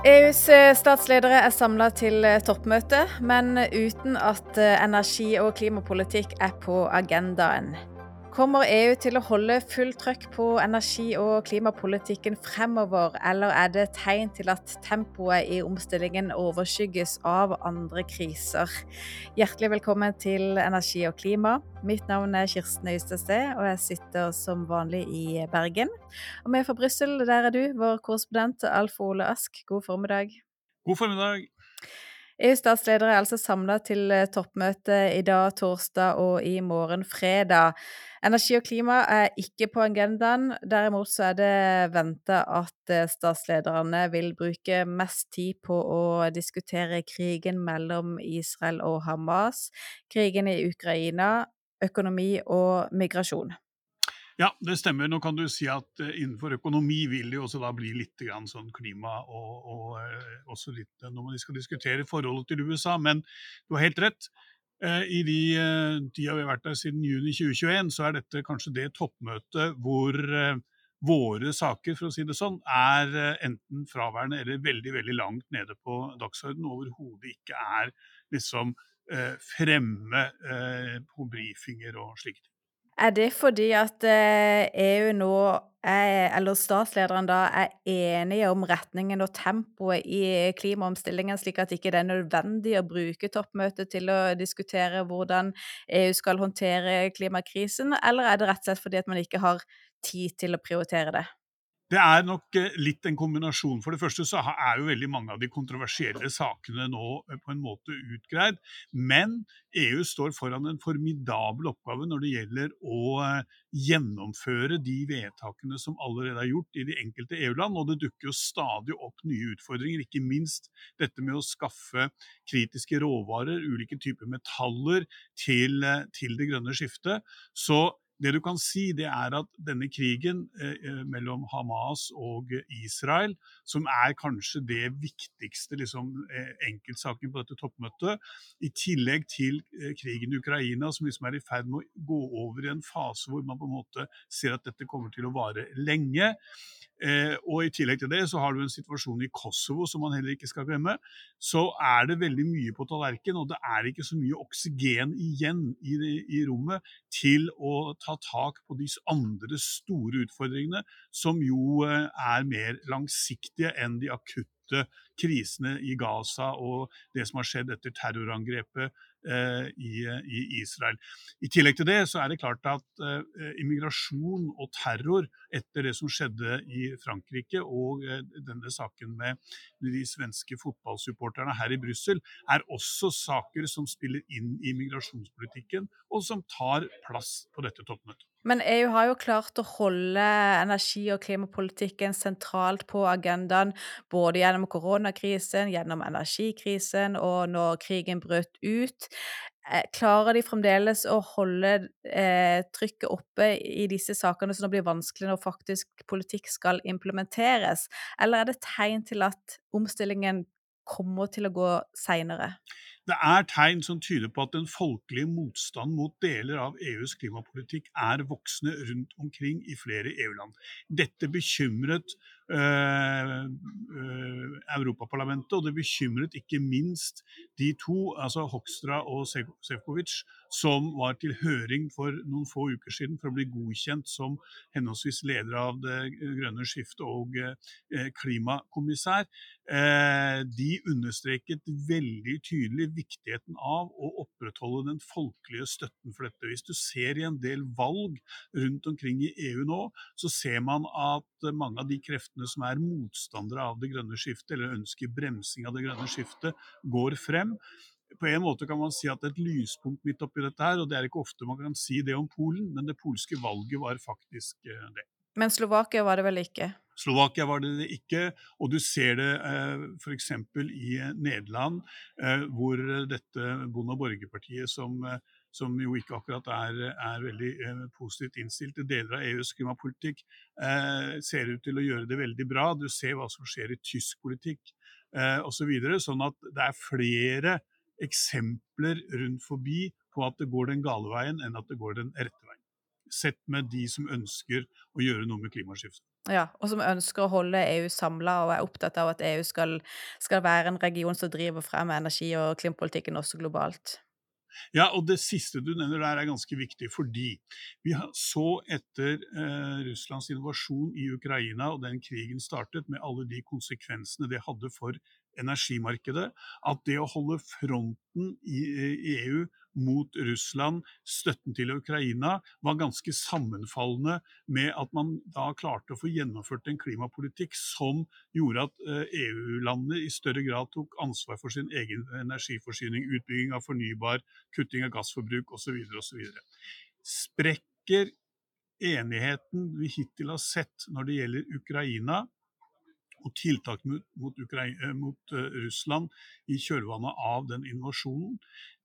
EUs eh, statsledere er samla til eh, toppmøte, men uten at eh, energi- og klimapolitikk er på agendaen. Kommer EU til å holde fullt trøkk på energi- og klimapolitikken fremover, eller er det tegn til at tempoet i omstillingen overskygges av andre kriser? Hjertelig velkommen til Energi og klima. Mitt navn er Kirsten Øystested, og jeg sitter som vanlig i Bergen. Og med fra Brussel, der er du, vår korrespondent Alf Ole Ask. God formiddag. God formiddag. EUs statsledere er altså samla til toppmøte i dag, torsdag og i morgen, fredag. Energi og klima er ikke på agendaen. Derimot så er det venta at eh, statslederne vil bruke mest tid på å diskutere krigen mellom Israel og Hamas, krigen i Ukraina, økonomi og migrasjon. Ja, det stemmer. Nå kan du si at uh, innenfor økonomi vil det jo også da bli litt sånn klima og, og uh, også litt når man skal diskutere forholdet til USA. Men du har helt rett. Eh, I de eh, tida vi har vært der siden juni 2021, så er dette kanskje det toppmøtet hvor eh, våre saker, for å si det sånn, er enten fraværende eller veldig veldig langt nede på dagsordenen. Overhodet ikke er liksom fremme på brifinger og slike ting. Er det fordi at EU e nå er, eller statslederen da, er enige om retningen og tempoet i klimaomstillingen, slik at ikke det er nødvendig å bruke toppmøtet til å diskutere hvordan EU skal håndtere klimakrisen, eller er det rett og slett fordi at man ikke har tid til å prioritere det? Det er nok eh, litt en kombinasjon. For det første så er jo veldig mange av de kontroversielle sakene nå eh, på en måte utgreid. Men EU står foran en formidabel oppgave når det gjelder å eh, gjennomføre de vedtakene som allerede er gjort i de enkelte EU-land. Og det dukker jo stadig opp nye utfordringer, ikke minst dette med å skaffe kritiske råvarer, ulike typer metaller, til, til det grønne skiftet. Så det du kan si, det er at denne krigen eh, eh, mellom Hamas og Israel, som er kanskje det viktigste liksom, eh, enkeltsaken på dette toppmøtet, i tillegg til krigen i Ukraina, som liksom er i ferd med å gå over i en fase hvor man på en måte ser at dette kommer til å vare lenge. Eh, og I tillegg til det så har du en situasjon i Kosovo som man heller ikke skal glemme. Så er det veldig mye på tallerken, og det er ikke så mye oksygen igjen i, i rommet til å ta tak på de andre store utfordringene, som jo eh, er mer langsiktige enn de akutte krisene i Gaza og det som har skjedd etter terrorangrepet i, i, Israel. I tillegg til det så er det klart at uh, immigrasjon og terror etter det som skjedde i Frankrike og uh, denne saken med de svenske fotballsupporterne her i Brussel, er også saker som spiller inn i migrasjonspolitikken og som tar plass på dette toppmøtet. Men EU har jo klart å holde energi- og klimapolitikken sentralt på agendaen, både gjennom koronakrisen, gjennom energikrisen og når krigen brøt ut. Eh, klarer de fremdeles å holde eh, trykket oppe i disse sakene som det blir vanskelig når faktisk politikk skal implementeres, eller er det tegn til at omstillingen kommer til å gå seinere? Det er tegn som tyder på at den folkelige motstanden mot deler av EUs klimapolitikk er voksende rundt omkring i flere EU-land. Dette bekymret Europaparlamentet, og det bekymret ikke minst de to, altså Hokstra og Sefcovic, som var til høring for noen få uker siden for å bli godkjent som henholdsvis leder av Det grønne skiftet og øh, klimakommissær. De understreket veldig tydelig viktigheten av å opprettholde den folkelige støtten for dette. Hvis du ser i en del valg rundt omkring i EU nå, så ser man at mange av de kreftene som er motstandere av det grønne skiftet, eller ønsker bremsing av det grønne skiftet, går frem på en måte kan man si at et lyspunkt midt oppi dette her, og det er ikke ofte man kan si det om Polen, men det polske valget var faktisk eh, det. Men Slovakia var det vel ikke? Slovakia var det ikke, og du ser det eh, f.eks. i Nederland, eh, hvor dette Bonde- og borgerpartiet, som, som, jo ikke akkurat er, er veldig eh, positivt innstilt til deler av EUs klimapolitikk, eh, ser ut til å gjøre det veldig bra. Du ser hva som skjer i tysk politikk eh, osv. Så videre, sånn at det er flere eksempler rundt forbi på at det går den gale veien enn at det går den rette veien. Sett med de som ønsker å gjøre noe med klimaskiftet. Ja, og som ønsker å holde EU samla og er opptatt av at EU skal skal være en region som driver frem energi- og klimapolitikken også globalt. Ja, og det siste du nevner der er ganske viktig, fordi vi så etter eh, Russlands invasjon i Ukraina og den krigen startet, med alle de konsekvensene det hadde for energimarkedet, at det å holde fronten i EU mot Russland, støtten til Ukraina, var ganske sammenfallende med at man da klarte å få gjennomført en klimapolitikk som gjorde at EU-landene i større grad tok ansvar for sin egen energiforsyning, utbygging av fornybar, kutting av gassforbruk osv. osv. Sprekker enigheten vi hittil har sett når det gjelder Ukraina, og tiltak mot, mot, Ukraina, mot uh, Russland i kjølvannet av den invasjonen.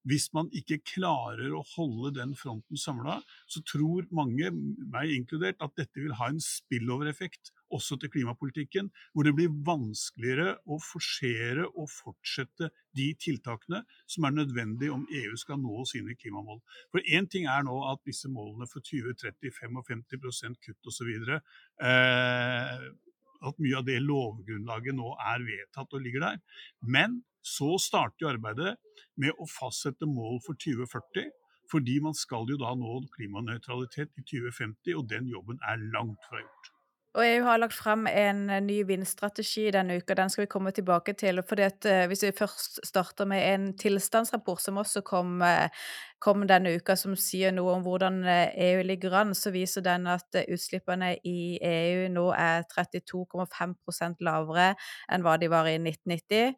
Hvis man ikke klarer å holde den fronten samla, så tror mange, meg inkludert, at dette vil ha en spillover-effekt også til klimapolitikken, hvor det blir vanskeligere å forsere og fortsette de tiltakene som er nødvendige om EU skal nå sine klimamål. For Én ting er nå at disse målene for 2030, 55% kutt osv. Eh, at mye av det lovgrunnlaget nå er vedtatt og ligger der. Men så starter jo arbeidet med å fastsette mål for 2040. Fordi man skal jo da nå klimanøytralitet i 2050, og den jobben er langt fra gjort. Og EU har lagt frem en eh, ny vindstrategi denne uka, den skal vi komme tilbake til. fordi at eh, Hvis vi først starter med en tilstandsrapport som også kom, eh, kom denne uka, som sier noe om hvordan EU ligger an, så viser den at utslippene i EU nå er 32,5% lavere enn hva de var i 1990.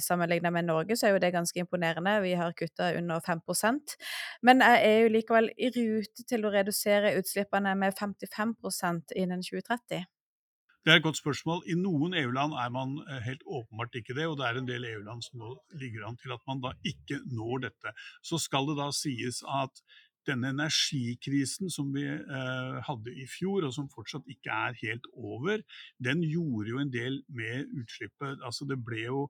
Sammenlignet med Norge så er jo det ganske imponerende, vi har kutta under 5% Men er EU likevel i rute til å redusere utslippene med 55% innen 2030? Det er et godt spørsmål. I noen EU-land er man eh, helt åpenbart ikke det, og det er en del EU-land som nå ligger an til at man da ikke når dette. Så skal det da sies at denne energikrisen som vi eh, hadde i fjor, og som fortsatt ikke er helt over, den gjorde jo en del med utslippet. Altså det ble jo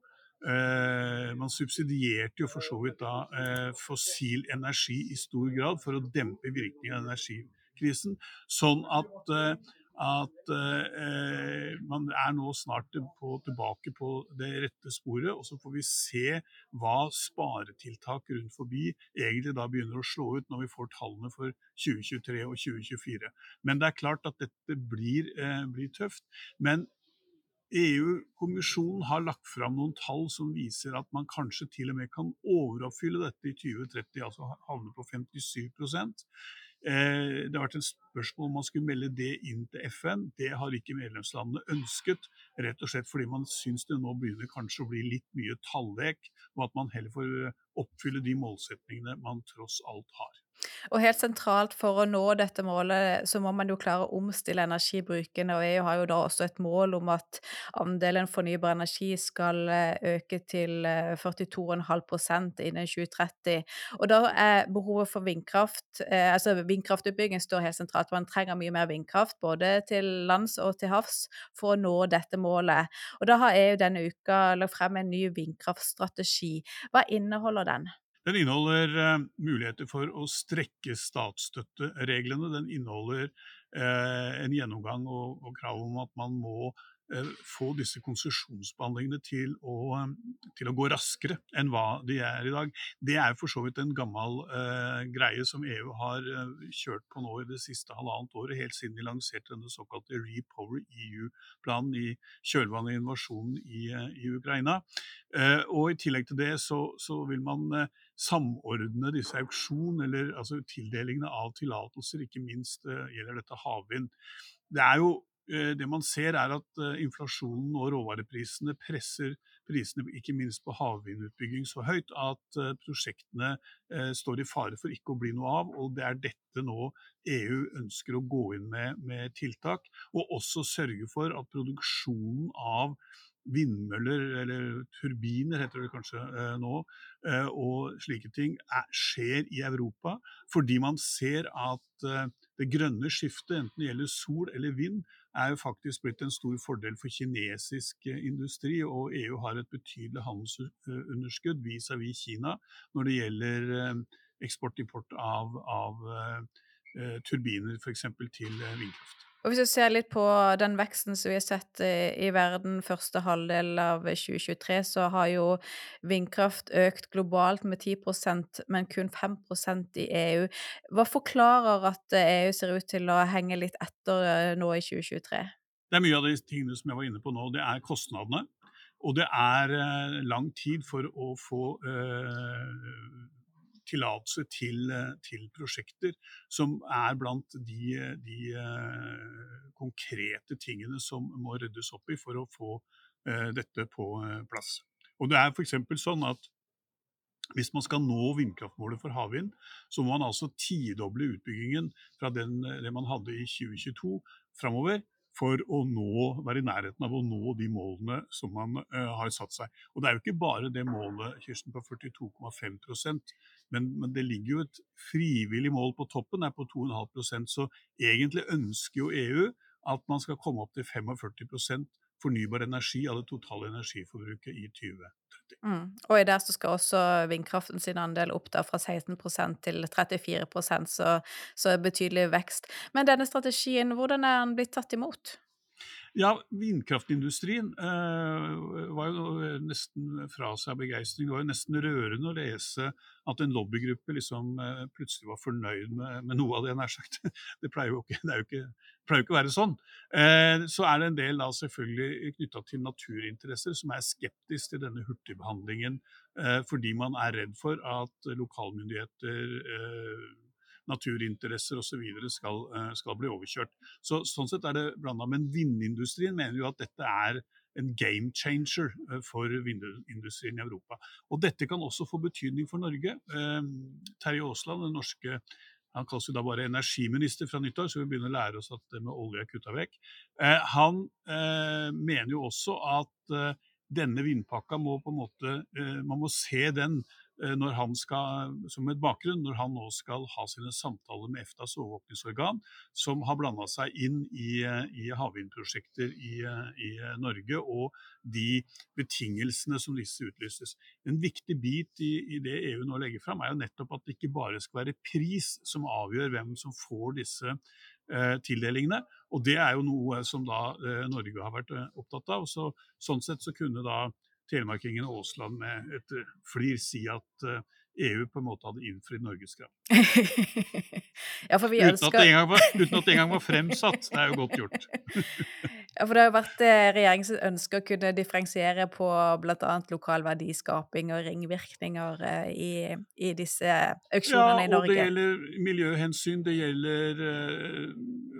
eh, Man subsidierte jo for så vidt da eh, fossil energi i stor grad for å dempe virkningen av energikrisen. Sånn at eh, at eh, man er nå snart på, tilbake på det rette sporet. Og så får vi se hva sparetiltak rundt forbi egentlig da begynner å slå ut når vi får tallene for 2023 og 2024. Men det er klart at dette blir, eh, blir tøft. Men EU-kommisjonen har lagt fram noen tall som viser at man kanskje til og med kan overoppfylle dette i 2030, altså havne på 57 Eh, det har vært et spørsmål om man skulle melde det inn til FN. Det har ikke medlemslandene ønsket, rett og slett fordi man syns det nå begynner kanskje å bli litt mye tallek, og at man heller får oppfylle de målsetningene man tross alt har. Og helt sentralt for å nå dette målet, så må man jo klare å omstille energibruken. Og EU har jo da også et mål om at andelen fornybar energi skal eh, øke til 42,5 eh, innen 2030. Og da er behovet for vindkraft eh, Altså vindkraftutbygging står helt sentralt. Man trenger mye mer vindkraft både til lands og til havs for å nå dette målet. Og da har EU denne uka lagt frem en ny vindkraftstrategi. Hva inneholder den? Den inneholder uh, muligheter for å strekke statsstøttereglene. Den inneholder uh, en gjennomgang og, og, krav om at man må få disse konsesjonsbehandlingene til, til, å gå raskere enn hva de er i dag. Det er for så vidt en gammel greie som EU har kjørt på nå i det siste halvannet året, helt siden de lanserte denne såkalte Repower EU-planen i kjølvannet av invasjonen i, i Ukraina. og I tillegg til det så, så vil man samordne disse auksjon, eller altså tildelingene av tillatelser, ikke minst gjelder dette havvind. Det er jo det man ser er at uh, inflasjonen og råvareprisene presser prisene ikke minst på havvindutbygging så høyt at prosjektene står i fare for ikke å bli noe av. og Det er dette nå EU ønsker å gå inn med, med tiltak, og også sørge for at produksjonen av vindmøller, eller turbiner heter det kanskje eh, nå, eh, og slike ting er, skjer i Europa. Fordi man ser at eh, det grønne skiftet, enten det gjelder sol eller vind, er jo faktisk blitt en stor fordel for kinesisk industri. Og EU har et betydelig handelsunderskudd vis-à-vis -vis Kina når det gjelder eksport-import av, av turbiner f.eks. til vindkraft. Og Hvis vi ser litt på den veksten som vi har sett i, verden første halvdel av 2023, så har jo vindkraft økt globalt med 10% men kun 5% i EU. Hva forklarer at EU ser ut til å henge litt etter eh, nå i 2023? Det er mye av de tingene som jeg var inne på nå. Det er kostnadene. Og det er eh, lang tid for å få eh, tillatelse til, eh, til, prosjekter som er blant de, de uh, konkrete tingene som må ryddes opp i for å få uh, dette på plass. Og det er f.eks. sånn at hvis man skal nå vindkraftmålet for havvind, så må man altså tidoble utbyggingen fra den, det man hadde i 2022 framover for å nå, være i nærheten av å nå de målene som man uh, har satt seg. Og Det er jo ikke bare det målet Kirsten, på 42,5 men, men det ligger jo et frivillig mål på toppen, er på 2,5% så egentlig ønsker jo EU at man skal komme opp til 45% fornybar energi av det totale energiforbruket i 2030. Mm. Og i det så skal også vindkraften sin andel opp da fra 16% til 34% så, så betydelig vekst. Men denne strategien, hvordan er den blitt tatt imot? Ja, vindkraftindustrien eh, var jo nesten fra seg begeistring. Det var jo nesten rørende å lese at en lobbygruppe liksom eh, plutselig var fornøyd med, med, noe av det, nær sagt. Det pleier jo ikke, jo ikke, pleier ikke å være sånn. Eh, så er det en del da selvfølgelig knytta til naturinteresser som er skeptisk til denne hurtigbehandlingen, eh, fordi man er redd for at lokalmyndigheter eh, naturinteresser osv. Skal, eh, skal bli overkjørt. Så, sånn sett er det blanda. Men vindindustrien mener jo at dette er en game changer eh, for vindindustrien i Europa. Og dette kan også få betydning for Norge. Eh, Terje Aasland, den norske han kalles jo da bare energiminister fra nyttår, så vi begynner å lære oss at det med olje er kutta vekk. han mener jo også at denne vindpakka må på en måte Man må se den når han skal, som et bakgrunn når han nå skal ha sine samtaler med EFTAs overvåkningsorgan, som har blanda seg inn i, eh, i havvindprosjekter i, eh, i, Norge, og de betingelsene som disse utlyses. En viktig bit i, i, det EU nå legger fram, er jo nettopp at det ikke bare skal være pris som avgjør hvem som får disse eh, tildelingene. Og det er jo noe som da eh, Norge har vært opptatt av. Så, sånn sett så kunne da telemarkingen Aasland med et eh, flir si at EU eh, e på en måte hadde innfridd Norges krav. ja, ønsker... uten, var, uten at det engang var fremsatt. Det er jo godt gjort. Ja, for det har jo vært regjeringen regjeringens ønske å kunne differensiere på bl.a. lokal verdiskaping og ringvirkninger eh, i, i disse auksjonene ja, i Norge. Ja, og det gjelder miljøhensyn, det gjelder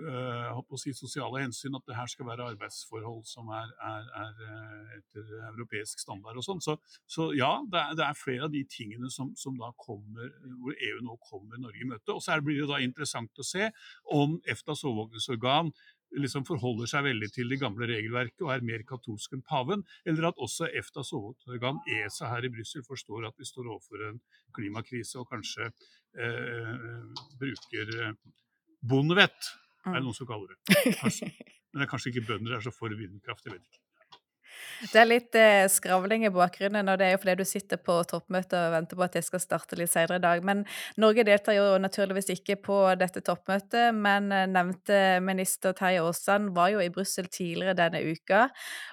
uh, si sosiale hensyn, at det her skal være arbeidsforhold som er, er, er etter europeisk standard og sånn. Så, så, ja, det er, det er, flere av de tingene som, som, da kommer, hvor EU nå kommer Norge i møte. Og så blir det da interessant å se om EFTAs overvåkningsorgan liksom forholder seg veldig til det gamle regelverket og er mer katolsk enn paven, eller at også EFTAs overvåkingsorgan ESA her i Brussel forstår at vi står overfor en klimakrise og kanskje eh, bruker eh, bondevett, er det mm. noen som kaller det. Kanskje. Men det er kanskje ikke bønder er så for vindkraft, jeg vet ikke. Det er litt eh, skravling i bakgrunnen, og det er jo fordi du sitter på toppmøtet og venter på at det skal starte litt senere i dag. Men Norge deltar jo naturligvis ikke på dette toppmøtet, men eh, nevnte minister Terje Aasland var jo i Brussel tidligere denne uka.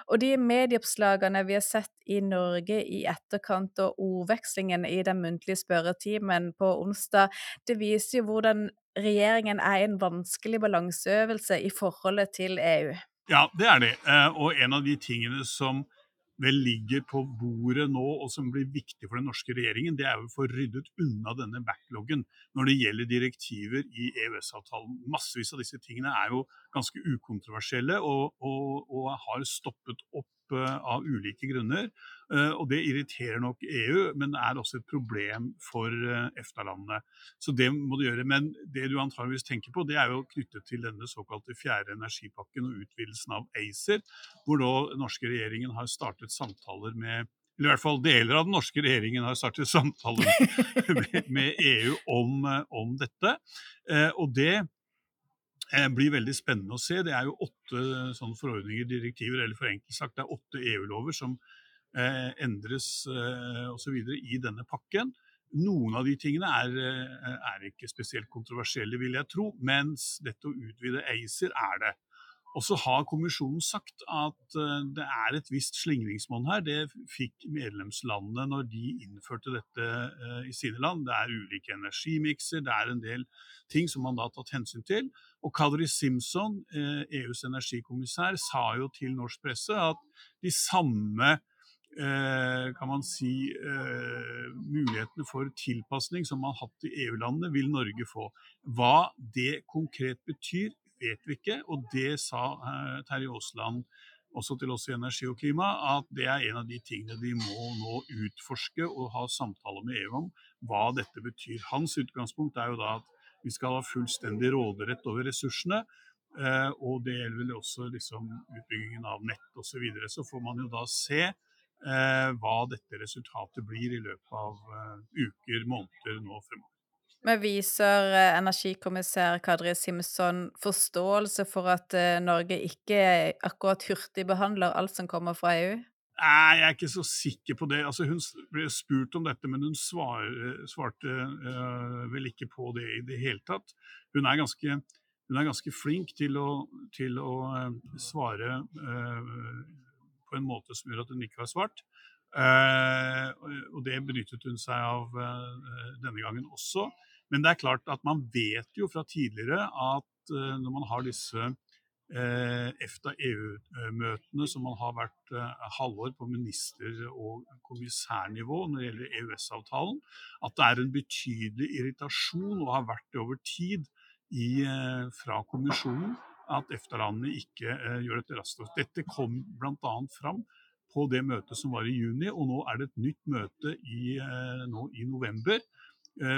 Og de medieoppslagene vi har sett i Norge i etterkant og ordvekslingen i den muntlige spørretimen på onsdag, det viser jo hvordan regjeringen er i en vanskelig balanseøvelse i forholdet til EU. Ja, det er det. Eh, og en av de tingene som vel ligger på bordet nå, og som blir viktig for den norske regjeringen, det er å få ryddet unna denne backloggen når det gjelder direktiver i EØS-avtalen. Massevis av disse tingene er jo ganske ukontroversielle og, og, og har stoppet opp av ulike grunner. Eh, og det irriterer nok EU, men er også et problem for eh, EFTA-landene. Så det må du gjøre. Men det du antageligvis tenker på, det er jo knyttet til denne såkalte fjerde energipakken og utvidelsen av ACER, hvor nå norske regjeringen har startet samtaler med eller i hvert fall deler av den norske regjeringen har startet samtaler med, med EU om, eh, om dette. Og det Eh, blir veldig spennende å se. Det er jo åtte sånne forordninger, direktiver, eller for enkelt sagt, det er åtte EU-lover som eh, endres eh, osv. i denne pakken. noen av de tingene er, er, ikke spesielt kontroversielle, vil jeg tro, mens dette å utvide ACER er det. Og så har kommisjonen sagt at eh, det er et visst slingringsmonn her. Det fikk medlemslandene når de innførte dette eh, i sine land. Det er ulike energimikser, det er en del ting som man da har tatt hensyn til. Og Kadri Simpson, EUs eh, e energikommissær, sa jo til norsk presse at de samme kan man si, mulighetene for tilpasning som man har hatt i EU-landene, vil Norge få. Hva det konkret betyr, vet vi ikke. Og det sa eh, Terje Aasland også til oss i Energi og klima, at det er en av de tingene de må nå utforske og ha samtaler med EU om, hva dette betyr. Hans utgangspunkt er jo da at vi skal ha fullstendig råderett over ressursene. Eh, og det gjelder vel også liksom utbyggingen av nett osv. Så, videre. så får man jo da se eh, hva dette resultatet blir i løpet av uker, måneder nå fremover. Men viser eh, energikommissær Kadri Simson forståelse for at eh, Norge ikke akkurat hurtigbehandler alt som kommer fra EU? Nei, jeg er ikke så sikker på det. Altså, hun ble spurt om dette, men hun svar, svarte uh, vel ikke på det i det hele tatt. Hun er ganske, hun er ganske flink til å, til å uh, svare uh, på en måte som gjør at hun ikke har svart. og det benyttet hun seg av denne gangen også. Men det er klart at man vet jo fra tidligere at uh, når man har disse EFTA-EU-møtene som man har vært uh, halvår på minister- og kommissærnivå når det gjelder EØS-avtalen, at det er en betydelig irritasjon, og har vært det over tid, i, fra kommisjonen at EFTA-landene ikke gjør dette raskt. Dette kom bl.a. fram på det møtet som var i juni, og nå er det et nytt møte i, nå i november Eh,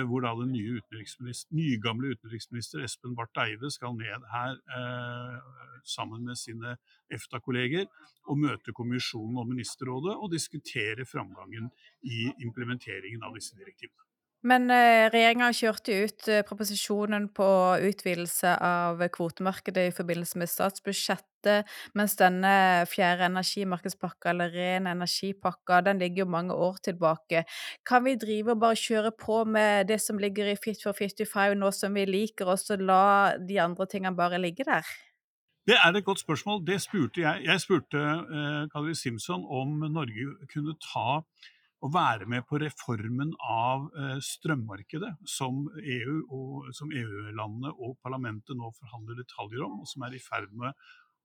hvor da den nye utenriksminister, nygamle utenriksminister Espen Barth Eide skal ned her eh, sammen med sine EFTA-kolleger og møte kommisjonen og ministerrådet og diskutere framgangen i implementeringen av disse direktivene. Men eh, regjeringa kjørte ut eh, proposisjonen på utvidelse av kvotemarkedet i forbindelse med statsbudsjettet, mens denne fjerde energimarkedspakka, eller ren energipakka, den ligger jo mange år tilbake. Kan vi drive og bare kjøre på med det som ligger i Fit for 55 nå som vi liker, og så la de andre tingene bare ligge der? Det er et godt spørsmål. Det spurte jeg. Jeg spurte eh, Simpson om Norge kunne ta å være med på reformen av eh, strømmarkedet som EU og, som EU-landene og parlamentet nå forhandler detaljer om, og som er i ferd med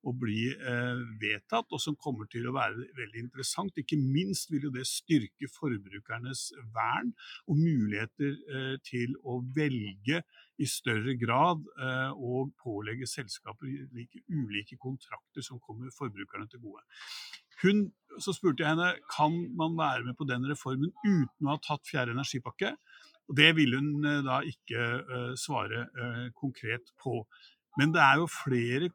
å bli eh, vedtatt, og som kommer til å være veldig interessant. Ikke minst vil jo det styrke forbrukernes vern og muligheter eh, til å velge i større grad og pålegge selskaper like, ulike kontrakter som kommer forbrukerne til gode. Hun, så spurte jeg henne kan man være med på den reformen uten å ha tatt fjerde energipakke. Og Det ville hun eh, da ikke uh, svare uh, konkret på. Men det er jo flere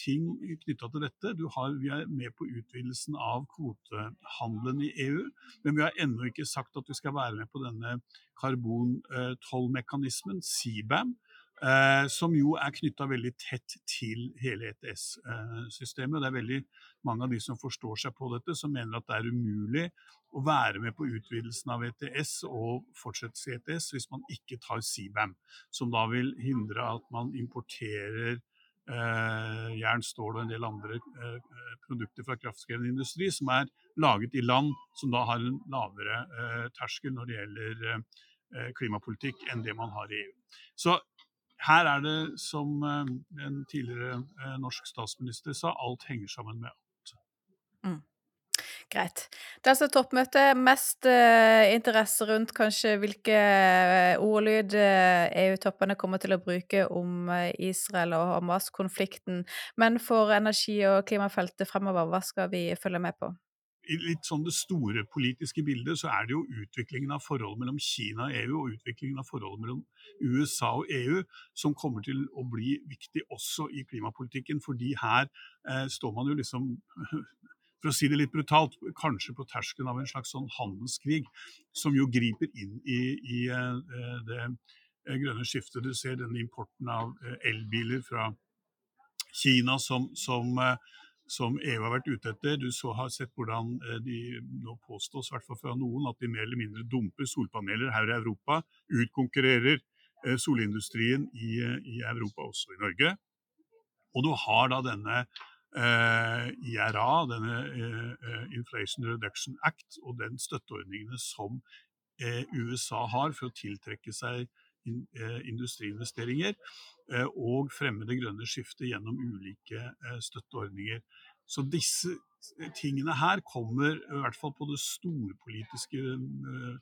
ting knytta til dette. Har, vi er med på utvidelsen av kvotehandelen i EU, men vi har ennå ikke sagt at vi skal være med på denne karbontollmekanismen, CBAM, Eh, som jo er knytta veldig tett til hele ETS-systemet. Det er veldig mange av de som forstår seg på dette, som mener at det er umulig å være med på utvidelsen av ETS og fortsette i ETS hvis man ikke tar CBAM, som da vil hindre at man importerer eh, jern, stål og en del andre eh, produkter fra kraftkrevende industri som er laget i land som da har en lavere eh, terskel når det gjelder eh, klimapolitikk enn det man har i EU. Så her er det, som eh, en tidligere eh, norsk statsminister sa, alt henger sammen med alt. Mm. Greit. Det er altså toppmøte. Mest uh, interesse rundt kanskje hvilke ordlyd EU-toppene kommer til å bruke om Israel og Hamas-konflikten. Men for energi- og klimafeltet fremover, hva skal vi følge med på? I litt sånn det store politiske bildet, så er det jo utviklingen av forholdet mellom Kina og EU og utviklingen av forholdet mellom USA og EU som kommer til å bli viktig også i klimapolitikken. Fordi her eh, står man jo liksom for å si det litt brutalt, kanskje på terskelen av en slags sånn handelskrig, som jo griper inn i, i eh, det uh, grønne skiftet. Du ser denne importen av uh, elbiler fra Kina som, som som EU har vært ute etter. Du så har sett hvordan eh, de nå påstås, i hvert fall fra noen, at de mer eller mindre dumper solpaneler her i Europa. Utkonkurrerer eh, solindustrien i, eh, i Europa, også i Norge. Og du har da denne eh, IRA, denne eh, Inflation Reduction Act, og den støtteordningene som eh, USA har for å tiltrekke seg industriinvesteringer og fremme det grønne skiftet gjennom ulike støtteordninger. Så disse tingene her kommer, i hvert fall på det storpolitiske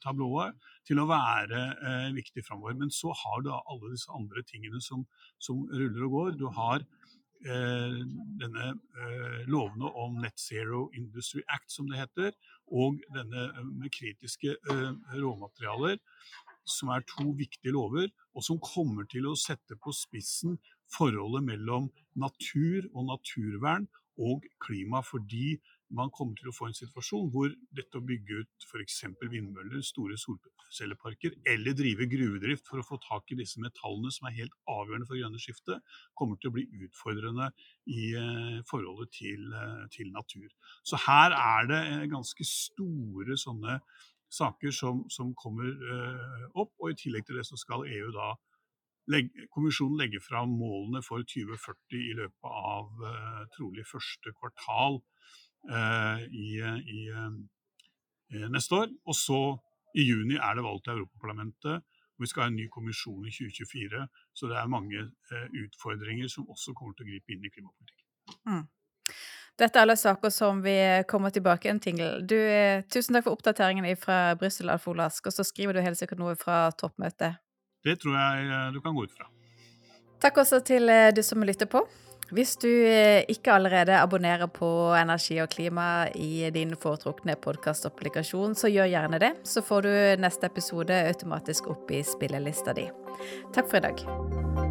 tablået, til å være eh, viktig framover. Men så har du alle disse andre tingene som, som ruller og går. Du har eh, denne eh, lovene om Net Zero Industry Act, som det heter, og denne med kritiske råmaterialer som er to viktige lover, og som kommer til å sette på spissen forholdet mellom natur og naturvern og klima, fordi man kommer til å få en situasjon hvor dette å bygge ut f.eks. vindmøller, store solcelleparker, eller drive gruvedrift for å få tak i disse metallene som er helt avgjørende for grønne skiftet, kommer til å bli utfordrende i eh, forholdet til, eh, til natur. Så her er det eh, ganske store sånne saker som, som kommer eh, opp. Og i tillegg til det så skal EU da legge, kommisjonen legge fram målene for 2040 i løpet av eh, trolig første kvartal eh, i, i neste år. Og så i juni er det valg til Europaparlamentet. Vi skal ha en ny kommisjon i 2024, så det er mange utfordringer som også kommer til å gripe inn i klimapolitikken. Mm. Dette er alle saker som vi kommer tilbake til. Du, eh, tusen takk for oppdateringen fra Brussel, Alf Olask. Og så skriver du helt sikkert noe fra toppmøtet. Det tror jeg eh, du kan gå ut fra. Takk også til eh, du som lytter på. Hvis du ikke allerede abonnerer på Energi og klima i din foretrukne podkastapplikasjon, så gjør gjerne det. Så får du neste episode automatisk opp i spillelista di. Takk for i dag.